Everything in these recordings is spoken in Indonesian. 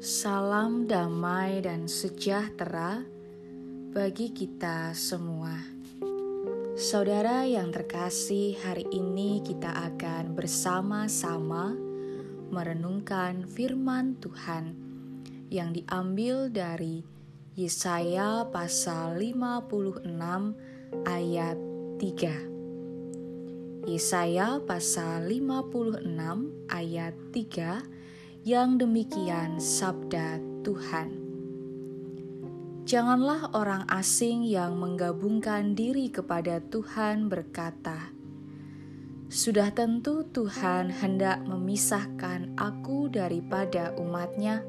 Salam damai dan sejahtera bagi kita semua. Saudara yang terkasih, hari ini kita akan bersama-sama merenungkan firman Tuhan yang diambil dari Yesaya pasal 56 ayat 3. Yesaya pasal 56 ayat 3 yang demikian sabda Tuhan. Janganlah orang asing yang menggabungkan diri kepada Tuhan berkata, "Sudah tentu Tuhan hendak memisahkan aku daripada umatnya."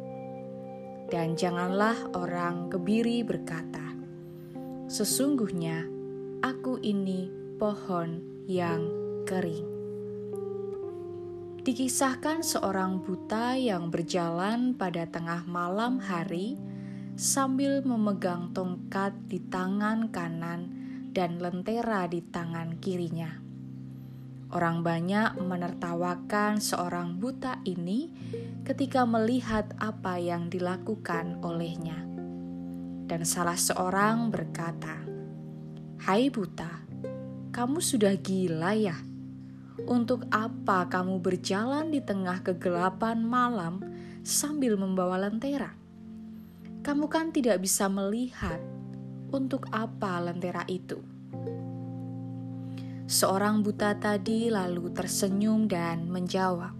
Dan janganlah orang kebiri berkata, "Sesungguhnya aku ini pohon yang kering." Dikisahkan seorang buta yang berjalan pada tengah malam hari sambil memegang tongkat di tangan kanan dan lentera di tangan kirinya. Orang banyak menertawakan seorang buta ini ketika melihat apa yang dilakukan olehnya. Dan salah seorang berkata, "Hai buta, kamu sudah gila ya?" Untuk apa kamu berjalan di tengah kegelapan malam sambil membawa lentera? Kamu kan tidak bisa melihat untuk apa lentera itu. Seorang buta tadi lalu tersenyum dan menjawab,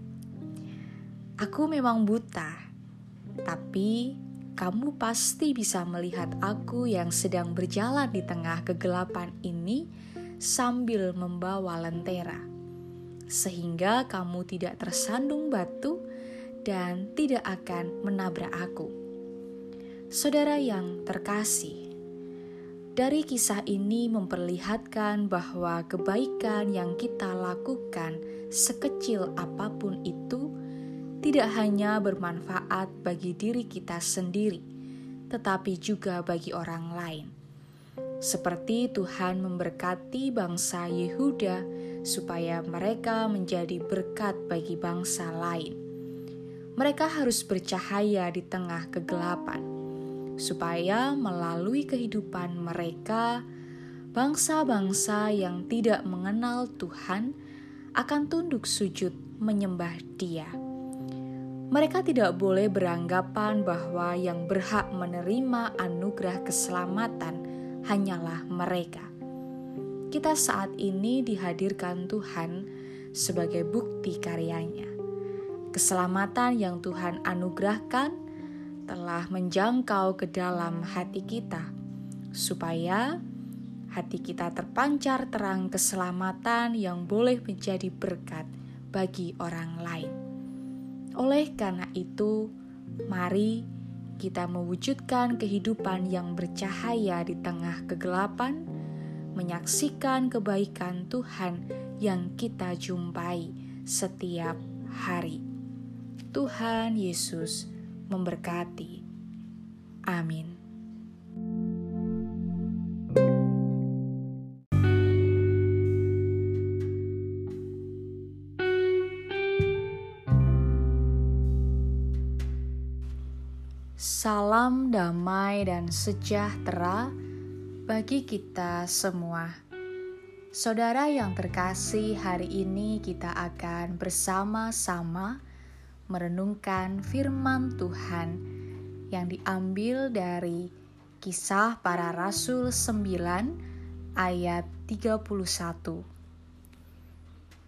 "Aku memang buta, tapi kamu pasti bisa melihat aku yang sedang berjalan di tengah kegelapan ini sambil membawa lentera." Sehingga kamu tidak tersandung batu dan tidak akan menabrak aku. Saudara yang terkasih, dari kisah ini memperlihatkan bahwa kebaikan yang kita lakukan, sekecil apa pun itu, tidak hanya bermanfaat bagi diri kita sendiri, tetapi juga bagi orang lain. Seperti Tuhan memberkati bangsa Yehuda supaya mereka menjadi berkat bagi bangsa lain. Mereka harus bercahaya di tengah kegelapan, supaya melalui kehidupan mereka, bangsa-bangsa yang tidak mengenal Tuhan akan tunduk sujud menyembah Dia. Mereka tidak boleh beranggapan bahwa yang berhak menerima anugerah keselamatan hanyalah mereka kita saat ini dihadirkan Tuhan sebagai bukti karyanya. Keselamatan yang Tuhan anugerahkan telah menjangkau ke dalam hati kita, supaya hati kita terpancar terang keselamatan yang boleh menjadi berkat bagi orang lain. Oleh karena itu, mari kita mewujudkan kehidupan yang bercahaya di tengah kegelapan menyaksikan kebaikan Tuhan yang kita jumpai setiap hari. Tuhan Yesus memberkati. Amin. Salam damai dan sejahtera bagi kita semua. Saudara yang terkasih, hari ini kita akan bersama-sama merenungkan firman Tuhan yang diambil dari Kisah Para Rasul 9 ayat 31.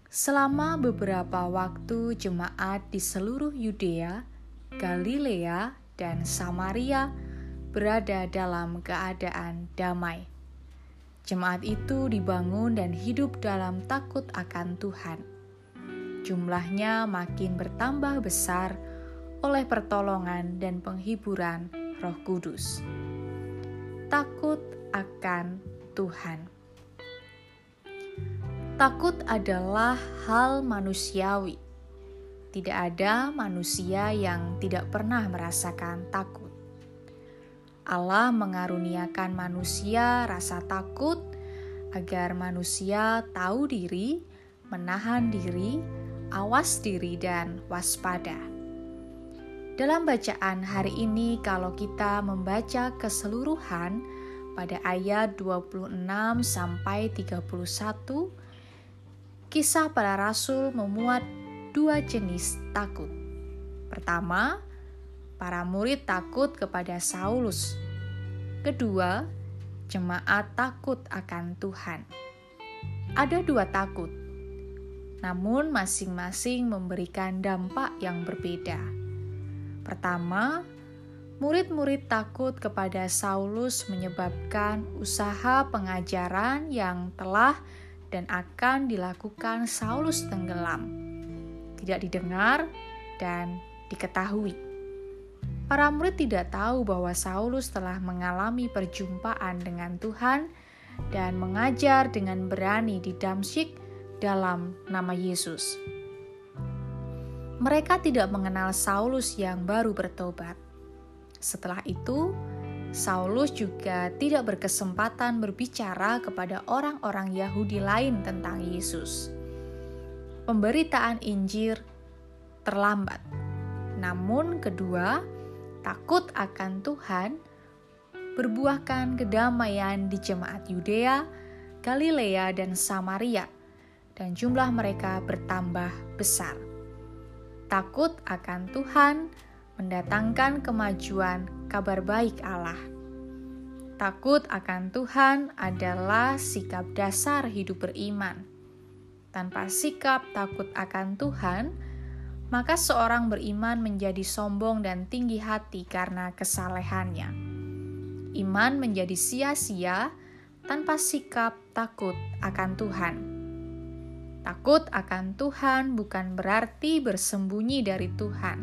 Selama beberapa waktu jemaat di seluruh Yudea, Galilea, dan Samaria berada dalam keadaan damai. Jemaat itu dibangun dan hidup dalam takut akan Tuhan. Jumlahnya makin bertambah besar oleh pertolongan dan penghiburan Roh Kudus. Takut akan Tuhan. Takut adalah hal manusiawi. Tidak ada manusia yang tidak pernah merasakan takut. Allah mengaruniakan manusia rasa takut agar manusia tahu diri, menahan diri, awas diri, dan waspada. Dalam bacaan hari ini kalau kita membaca keseluruhan pada ayat 26 sampai 31 kisah para rasul memuat dua jenis takut. Pertama, para murid takut kepada Saulus. Kedua, jemaat takut akan Tuhan. Ada dua takut, namun masing-masing memberikan dampak yang berbeda. Pertama, murid-murid takut kepada Saulus menyebabkan usaha pengajaran yang telah dan akan dilakukan Saulus tenggelam, tidak didengar dan diketahui. Para murid tidak tahu bahwa Saulus telah mengalami perjumpaan dengan Tuhan dan mengajar dengan berani di Damsyik dalam nama Yesus mereka tidak mengenal Saulus yang baru bertobat. Setelah itu, Saulus juga tidak berkesempatan berbicara kepada orang-orang Yahudi lain tentang Yesus. Pemberitaan Injil terlambat, namun kedua, takut akan Tuhan berbuahkan kedamaian di jemaat Yudea, Galilea, dan Samaria, dan jumlah mereka bertambah besar. Takut akan Tuhan mendatangkan kemajuan kabar baik Allah. Takut akan Tuhan adalah sikap dasar hidup beriman. Tanpa sikap takut akan Tuhan, maka seorang beriman menjadi sombong dan tinggi hati karena kesalehannya. Iman menjadi sia-sia tanpa sikap takut akan Tuhan. Takut akan Tuhan bukan berarti bersembunyi dari Tuhan,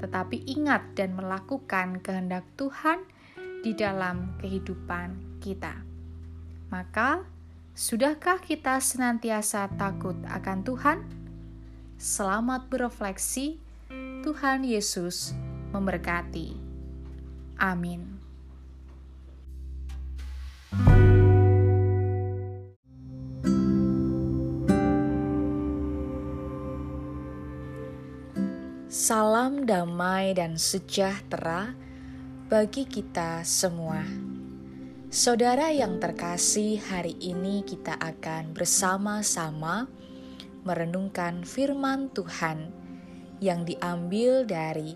tetapi ingat dan melakukan kehendak Tuhan di dalam kehidupan kita. Maka, sudahkah kita senantiasa takut akan Tuhan? Selamat berefleksi, Tuhan Yesus memberkati. Amin. Salam damai dan sejahtera bagi kita semua. Saudara yang terkasih, hari ini kita akan bersama-sama merenungkan firman Tuhan yang diambil dari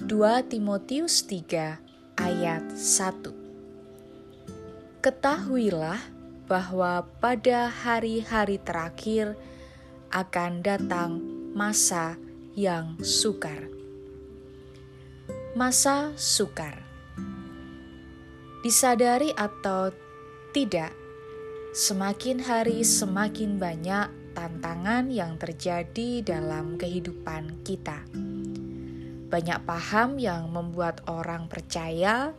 2 Timotius 3 ayat 1. Ketahuilah bahwa pada hari-hari terakhir akan datang masa yang sukar. Masa sukar disadari atau tidak, semakin hari semakin banyak tantangan yang terjadi dalam kehidupan kita. Banyak paham yang membuat orang percaya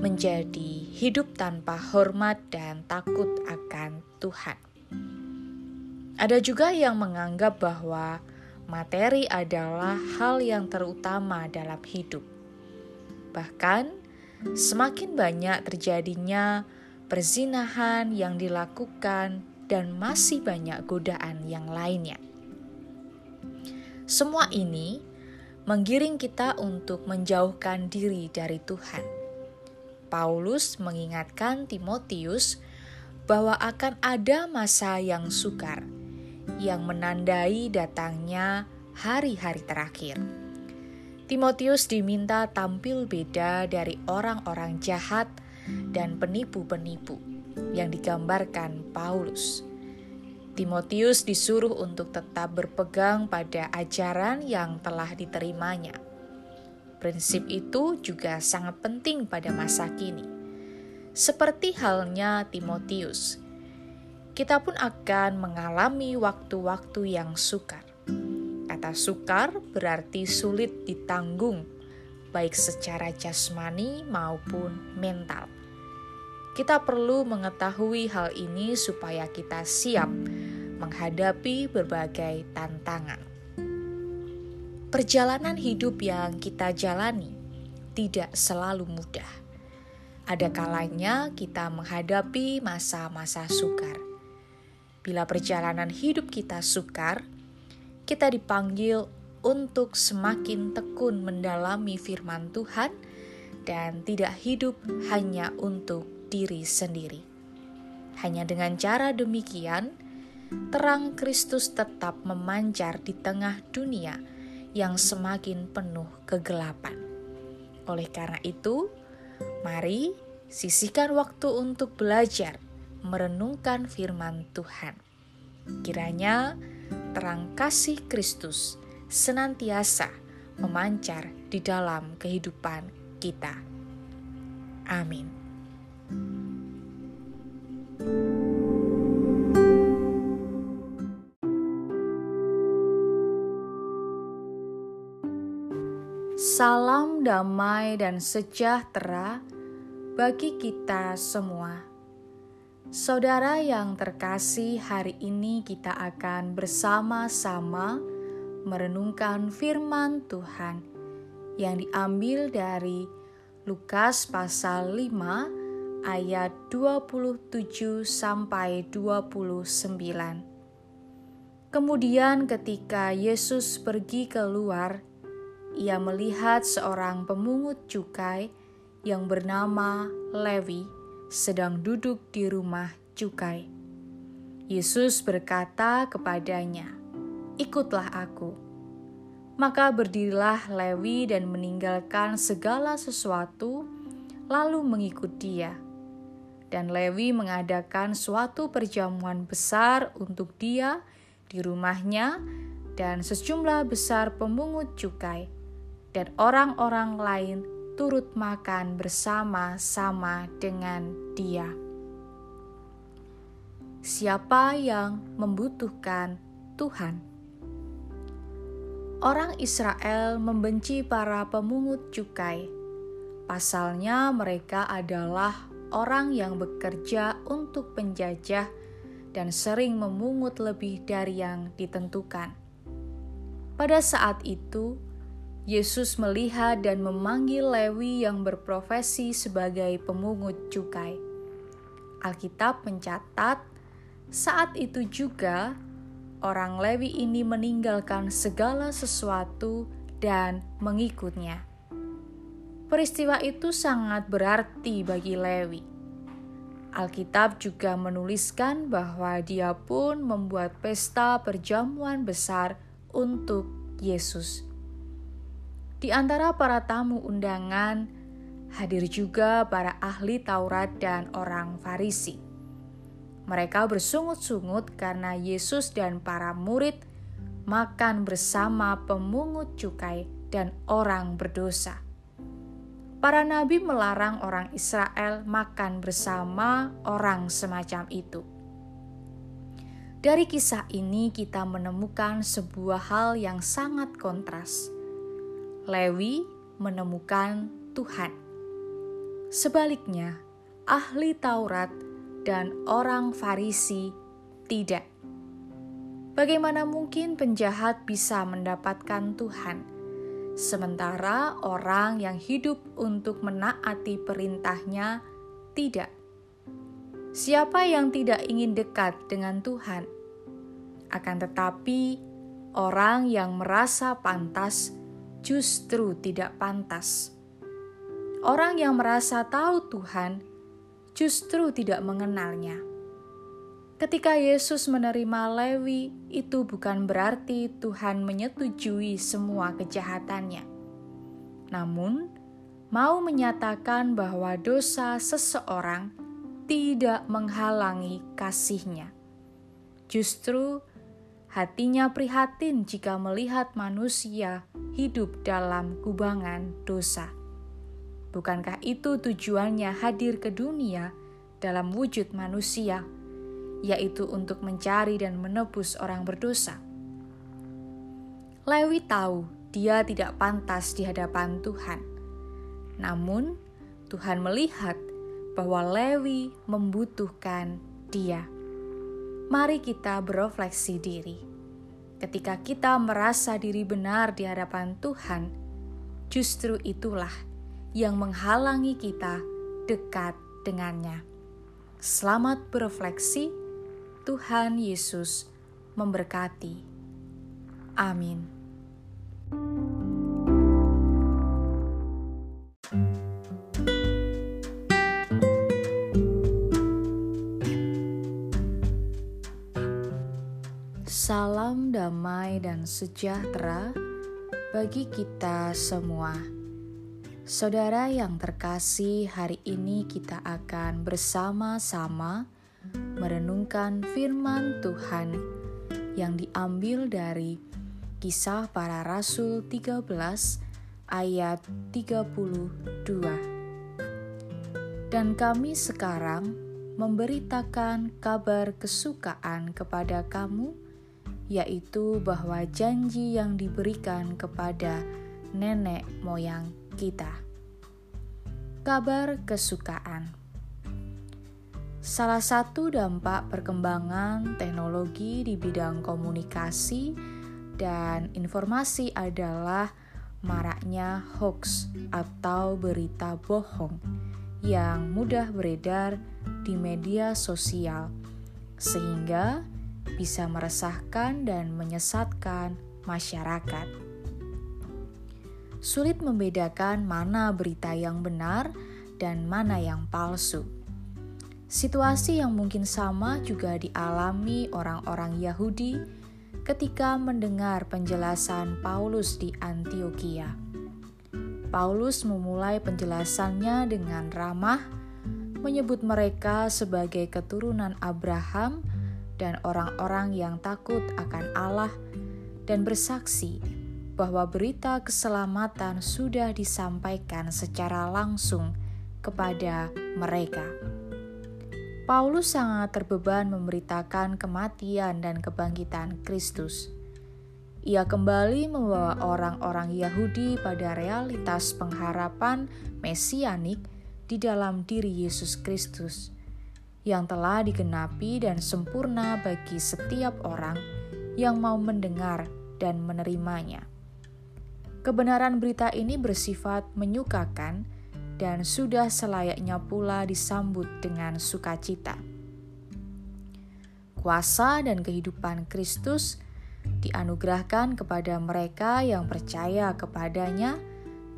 menjadi hidup tanpa hormat dan takut akan Tuhan. Ada juga yang menganggap bahwa materi adalah hal yang terutama dalam hidup. Bahkan, semakin banyak terjadinya perzinahan yang dilakukan, dan masih banyak godaan yang lainnya. Semua ini menggiring kita untuk menjauhkan diri dari Tuhan. Paulus mengingatkan Timotius bahwa akan ada masa yang sukar yang menandai datangnya hari-hari terakhir. Timotius diminta tampil beda dari orang-orang jahat dan penipu-penipu yang digambarkan Paulus. Timotius disuruh untuk tetap berpegang pada ajaran yang telah diterimanya. Prinsip itu juga sangat penting pada masa kini. Seperti halnya Timotius, kita pun akan mengalami waktu-waktu yang sukar. Kata sukar berarti sulit ditanggung, baik secara jasmani maupun mental. Kita perlu mengetahui hal ini supaya kita siap menghadapi berbagai tantangan. Perjalanan hidup yang kita jalani tidak selalu mudah. Ada kalanya kita menghadapi masa-masa sukar Bila perjalanan hidup kita sukar, kita dipanggil untuk semakin tekun mendalami firman Tuhan dan tidak hidup hanya untuk diri sendiri. Hanya dengan cara demikian, terang Kristus tetap memancar di tengah dunia yang semakin penuh kegelapan. Oleh karena itu, mari sisihkan waktu untuk belajar merenungkan firman Tuhan. Kiranya terang kasih Kristus senantiasa memancar di dalam kehidupan kita. Amin. Salam damai dan sejahtera bagi kita semua. Saudara yang terkasih, hari ini kita akan bersama-sama merenungkan firman Tuhan yang diambil dari Lukas pasal 5 ayat 27 sampai 29. Kemudian ketika Yesus pergi keluar, ia melihat seorang pemungut cukai yang bernama Lewi sedang duduk di rumah cukai. Yesus berkata kepadanya, "Ikutlah Aku." Maka berdirilah Lewi dan meninggalkan segala sesuatu, lalu mengikut Dia. Dan Lewi mengadakan suatu perjamuan besar untuk Dia di rumahnya, dan sejumlah besar pemungut cukai, dan orang-orang lain turut makan bersama-sama dengan dia. Siapa yang membutuhkan Tuhan? Orang Israel membenci para pemungut cukai. Pasalnya, mereka adalah orang yang bekerja untuk penjajah dan sering memungut lebih dari yang ditentukan. Pada saat itu, Yesus melihat dan memanggil Lewi yang berprofesi sebagai pemungut cukai. Alkitab mencatat, saat itu juga orang Lewi ini meninggalkan segala sesuatu dan mengikutnya. Peristiwa itu sangat berarti bagi Lewi. Alkitab juga menuliskan bahwa dia pun membuat pesta perjamuan besar untuk Yesus. Di antara para tamu undangan, hadir juga para ahli Taurat dan orang Farisi. Mereka bersungut-sungut karena Yesus dan para murid makan bersama pemungut cukai dan orang berdosa. Para nabi melarang orang Israel makan bersama orang semacam itu. Dari kisah ini, kita menemukan sebuah hal yang sangat kontras Lewi menemukan Tuhan. Sebaliknya, ahli Taurat dan orang Farisi tidak. Bagaimana mungkin penjahat bisa mendapatkan Tuhan, sementara orang yang hidup untuk menaati perintahnya tidak? Siapa yang tidak ingin dekat dengan Tuhan? Akan tetapi, orang yang merasa pantas justru tidak pantas. Orang yang merasa tahu Tuhan justru tidak mengenalnya. Ketika Yesus menerima Lewi, itu bukan berarti Tuhan menyetujui semua kejahatannya. Namun, mau menyatakan bahwa dosa seseorang tidak menghalangi kasihnya. Justru hatinya prihatin jika melihat manusia hidup dalam kubangan dosa. Bukankah itu tujuannya hadir ke dunia dalam wujud manusia, yaitu untuk mencari dan menebus orang berdosa? Lewi tahu dia tidak pantas di hadapan Tuhan. Namun, Tuhan melihat bahwa Lewi membutuhkan dia. Mari kita berefleksi diri Ketika kita merasa diri benar di hadapan Tuhan, justru itulah yang menghalangi kita dekat dengannya. Selamat berefleksi, Tuhan Yesus memberkati. Amin. Salam damai dan sejahtera bagi kita semua. Saudara yang terkasih, hari ini kita akan bersama-sama merenungkan firman Tuhan yang diambil dari Kisah Para Rasul 13 ayat 32. Dan kami sekarang memberitakan kabar kesukaan kepada kamu, yaitu bahwa janji yang diberikan kepada nenek moyang kita. Kabar kesukaan salah satu dampak perkembangan teknologi di bidang komunikasi dan informasi adalah maraknya hoax atau berita bohong yang mudah beredar di media sosial, sehingga bisa meresahkan dan menyesatkan masyarakat. Sulit membedakan mana berita yang benar dan mana yang palsu. Situasi yang mungkin sama juga dialami orang-orang Yahudi ketika mendengar penjelasan Paulus di Antioquia. Paulus memulai penjelasannya dengan ramah menyebut mereka sebagai keturunan Abraham dan orang-orang yang takut akan Allah, dan bersaksi bahwa berita keselamatan sudah disampaikan secara langsung kepada mereka. Paulus sangat terbeban memberitakan kematian dan kebangkitan Kristus. Ia kembali membawa orang-orang Yahudi pada realitas pengharapan mesianik di dalam diri Yesus Kristus yang telah digenapi dan sempurna bagi setiap orang yang mau mendengar dan menerimanya. Kebenaran berita ini bersifat menyukakan dan sudah selayaknya pula disambut dengan sukacita. Kuasa dan kehidupan Kristus dianugerahkan kepada mereka yang percaya kepadanya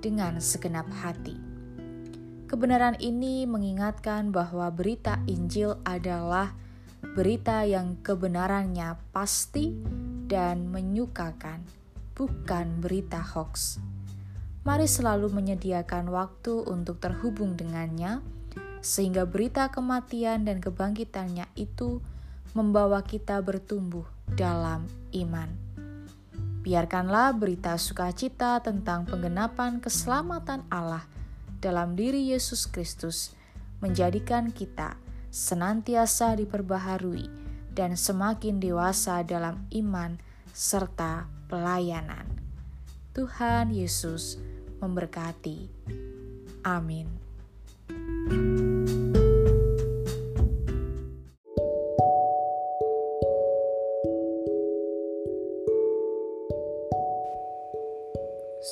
dengan segenap hati. Kebenaran ini mengingatkan bahwa berita Injil adalah berita yang kebenarannya pasti dan menyukakan, bukan berita hoax. Mari selalu menyediakan waktu untuk terhubung dengannya, sehingga berita kematian dan kebangkitannya itu membawa kita bertumbuh dalam iman. Biarkanlah berita sukacita tentang penggenapan keselamatan Allah dalam diri Yesus Kristus menjadikan kita senantiasa diperbaharui dan semakin dewasa dalam iman serta pelayanan. Tuhan Yesus memberkati. Amin.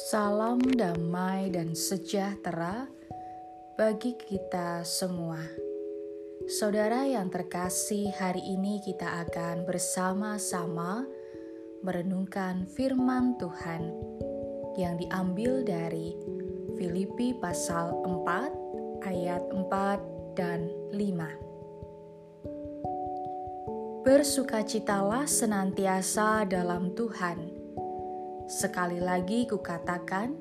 Salam damai dan sejahtera bagi kita semua. Saudara yang terkasih, hari ini kita akan bersama-sama merenungkan firman Tuhan yang diambil dari Filipi pasal 4 ayat 4 dan 5. Bersukacitalah senantiasa dalam Tuhan Sekali lagi kukatakan,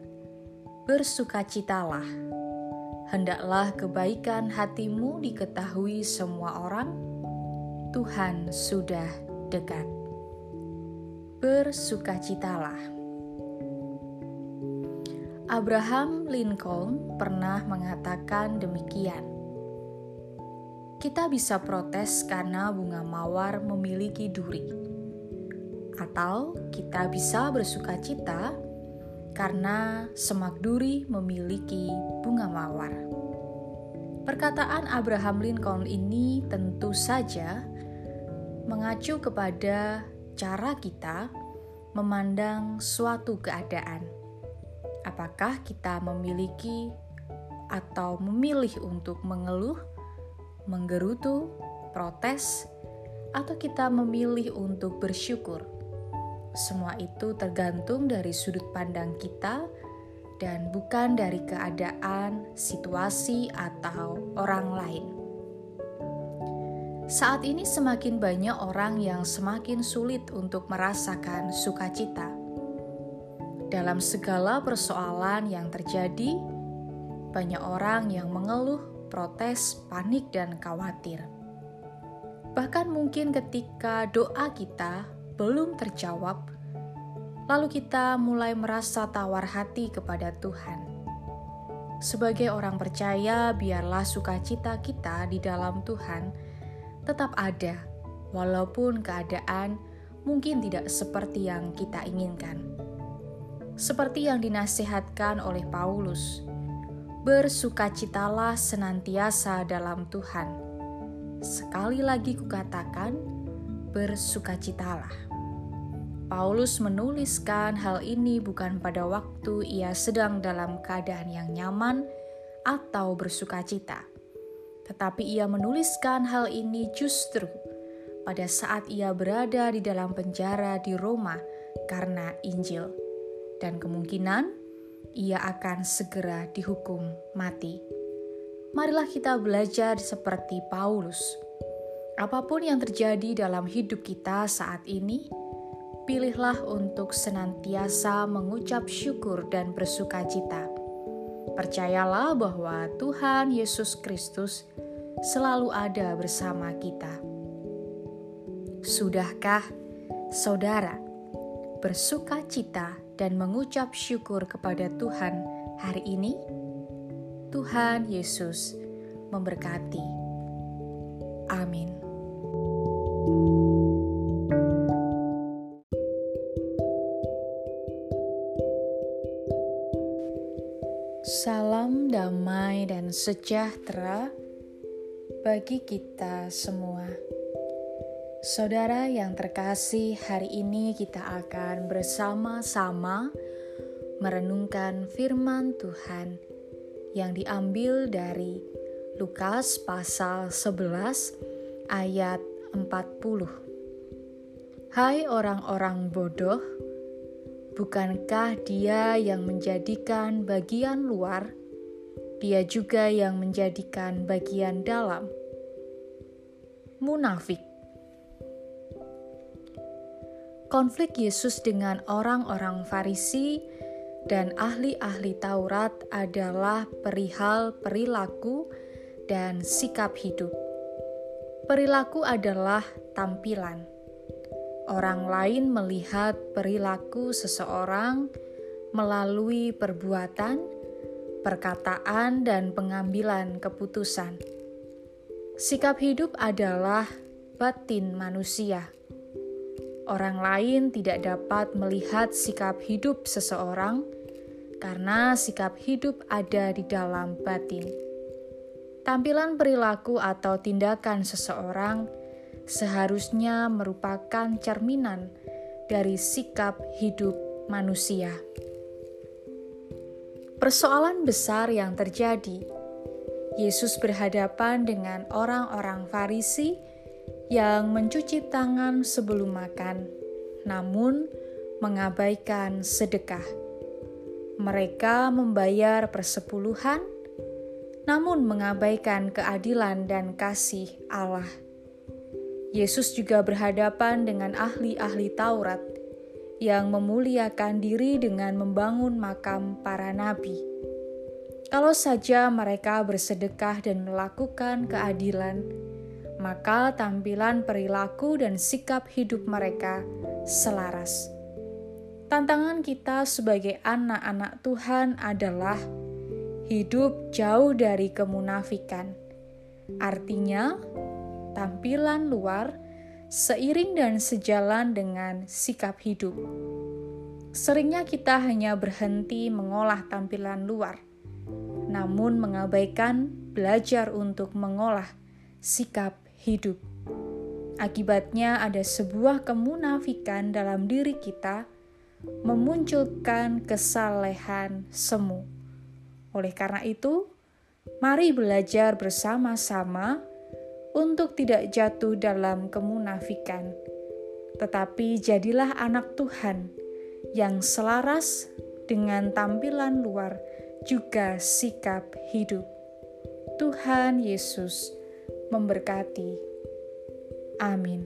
bersukacitalah. Hendaklah kebaikan hatimu diketahui semua orang. Tuhan sudah dekat. Bersukacitalah. Abraham Lincoln pernah mengatakan demikian. Kita bisa protes karena bunga mawar memiliki duri atau kita bisa bersuka cita karena semak duri memiliki bunga mawar. Perkataan Abraham Lincoln ini tentu saja mengacu kepada cara kita memandang suatu keadaan. Apakah kita memiliki atau memilih untuk mengeluh, menggerutu, protes, atau kita memilih untuk bersyukur? Semua itu tergantung dari sudut pandang kita dan bukan dari keadaan, situasi, atau orang lain. Saat ini semakin banyak orang yang semakin sulit untuk merasakan sukacita. Dalam segala persoalan yang terjadi, banyak orang yang mengeluh, protes, panik, dan khawatir. Bahkan mungkin ketika doa kita belum terjawab, lalu kita mulai merasa tawar hati kepada Tuhan. Sebagai orang percaya, biarlah sukacita kita di dalam Tuhan tetap ada, walaupun keadaan mungkin tidak seperti yang kita inginkan. Seperti yang dinasihatkan oleh Paulus, bersukacitalah senantiasa dalam Tuhan. Sekali lagi kukatakan, bersukacitalah. Paulus menuliskan hal ini bukan pada waktu ia sedang dalam keadaan yang nyaman atau bersuka cita, tetapi ia menuliskan hal ini justru pada saat ia berada di dalam penjara di Roma karena Injil, dan kemungkinan ia akan segera dihukum mati. Marilah kita belajar seperti Paulus. Apa pun yang terjadi dalam hidup kita saat ini, pilihlah untuk senantiasa mengucap syukur dan bersuka cita. Percayalah bahwa Tuhan Yesus Kristus selalu ada bersama kita. Sudahkah saudara bersuka cita dan mengucap syukur kepada Tuhan hari ini? Tuhan Yesus memberkati. Amin. Salam damai dan sejahtera bagi kita semua. Saudara yang terkasih, hari ini kita akan bersama-sama merenungkan firman Tuhan yang diambil dari Lukas pasal 11 ayat 40. Hai orang-orang bodoh, Bukankah Dia yang menjadikan bagian luar, Dia juga yang menjadikan bagian dalam? Munafik konflik Yesus dengan orang-orang Farisi dan ahli-ahli Taurat adalah perihal perilaku dan sikap hidup. Perilaku adalah tampilan Orang lain melihat perilaku seseorang melalui perbuatan, perkataan, dan pengambilan keputusan. Sikap hidup adalah batin manusia. Orang lain tidak dapat melihat sikap hidup seseorang karena sikap hidup ada di dalam batin. Tampilan perilaku atau tindakan seseorang seharusnya merupakan cerminan dari sikap hidup manusia. Persoalan besar yang terjadi, Yesus berhadapan dengan orang-orang Farisi yang mencuci tangan sebelum makan, namun mengabaikan sedekah. Mereka membayar persepuluhan, namun mengabaikan keadilan dan kasih Allah. Yesus juga berhadapan dengan ahli-ahli Taurat yang memuliakan diri dengan membangun makam para nabi. Kalau saja mereka bersedekah dan melakukan keadilan, maka tampilan perilaku dan sikap hidup mereka selaras. Tantangan kita sebagai anak-anak Tuhan adalah hidup jauh dari kemunafikan. Artinya, tampilan luar seiring dan sejalan dengan sikap hidup. Seringnya kita hanya berhenti mengolah tampilan luar, namun mengabaikan belajar untuk mengolah sikap hidup. Akibatnya, ada sebuah kemunafikan dalam diri kita, memunculkan kesalehan semu. Oleh karena itu, mari belajar bersama-sama untuk tidak jatuh dalam kemunafikan, tetapi jadilah anak Tuhan yang selaras dengan tampilan luar juga sikap hidup. Tuhan Yesus memberkati. Amin.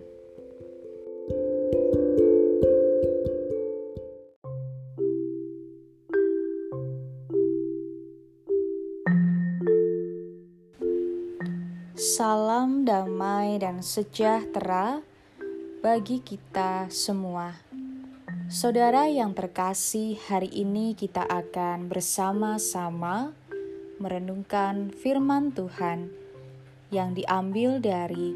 Salam damai dan sejahtera bagi kita semua. Saudara yang terkasih, hari ini kita akan bersama-sama merenungkan firman Tuhan yang diambil dari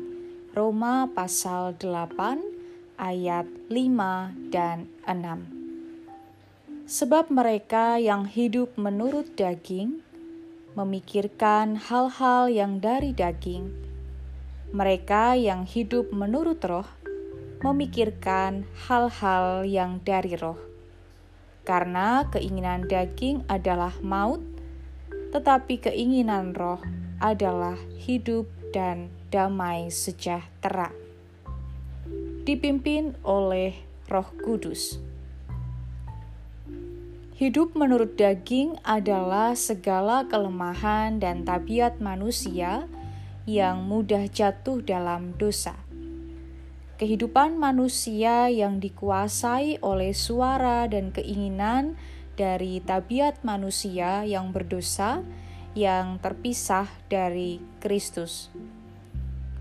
Roma pasal 8 ayat 5 dan 6. Sebab mereka yang hidup menurut daging memikirkan hal-hal yang dari daging. Mereka yang hidup menurut roh memikirkan hal-hal yang dari roh. Karena keinginan daging adalah maut, tetapi keinginan roh adalah hidup dan damai sejahtera. Dipimpin oleh Roh Kudus. Hidup menurut daging adalah segala kelemahan dan tabiat manusia yang mudah jatuh dalam dosa. Kehidupan manusia yang dikuasai oleh suara dan keinginan dari tabiat manusia yang berdosa yang terpisah dari Kristus.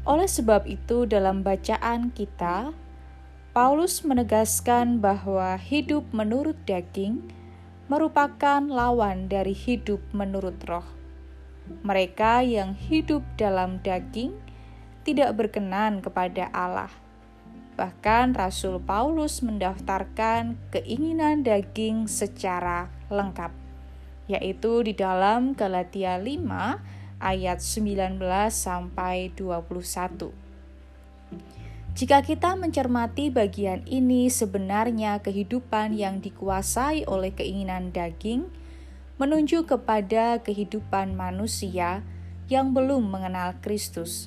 Oleh sebab itu, dalam bacaan kita, Paulus menegaskan bahwa hidup menurut daging merupakan lawan dari hidup menurut roh. Mereka yang hidup dalam daging tidak berkenan kepada Allah. Bahkan Rasul Paulus mendaftarkan keinginan daging secara lengkap, yaitu di dalam Galatia 5 ayat 19 sampai 21. Jika kita mencermati bagian ini, sebenarnya kehidupan yang dikuasai oleh keinginan daging menunjuk kepada kehidupan manusia yang belum mengenal Kristus.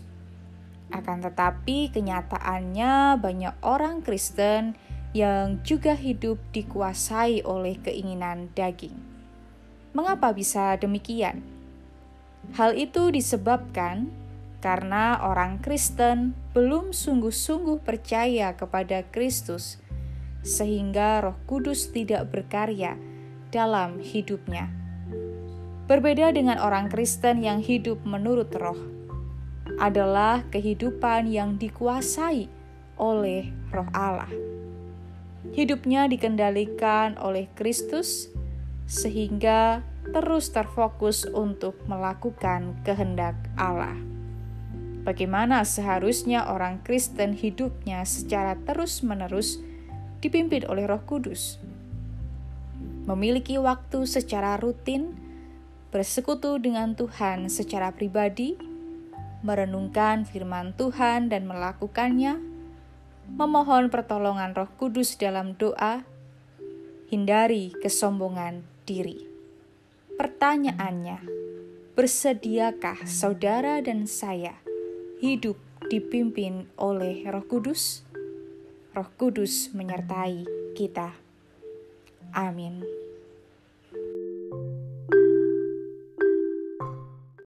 Akan tetapi, kenyataannya banyak orang Kristen yang juga hidup dikuasai oleh keinginan daging. Mengapa bisa demikian? Hal itu disebabkan karena orang Kristen belum sungguh-sungguh percaya kepada Kristus, sehingga Roh Kudus tidak berkarya dalam hidupnya. Berbeda dengan orang Kristen yang hidup menurut Roh, adalah kehidupan yang dikuasai oleh Roh Allah. Hidupnya dikendalikan oleh Kristus, sehingga terus terfokus untuk melakukan kehendak Allah bagaimana seharusnya orang Kristen hidupnya secara terus-menerus dipimpin oleh Roh Kudus. Memiliki waktu secara rutin, bersekutu dengan Tuhan secara pribadi, merenungkan firman Tuhan dan melakukannya, memohon pertolongan Roh Kudus dalam doa, hindari kesombongan diri. Pertanyaannya, bersediakah saudara dan saya? hidup dipimpin oleh Roh Kudus, Roh Kudus menyertai kita. Amin.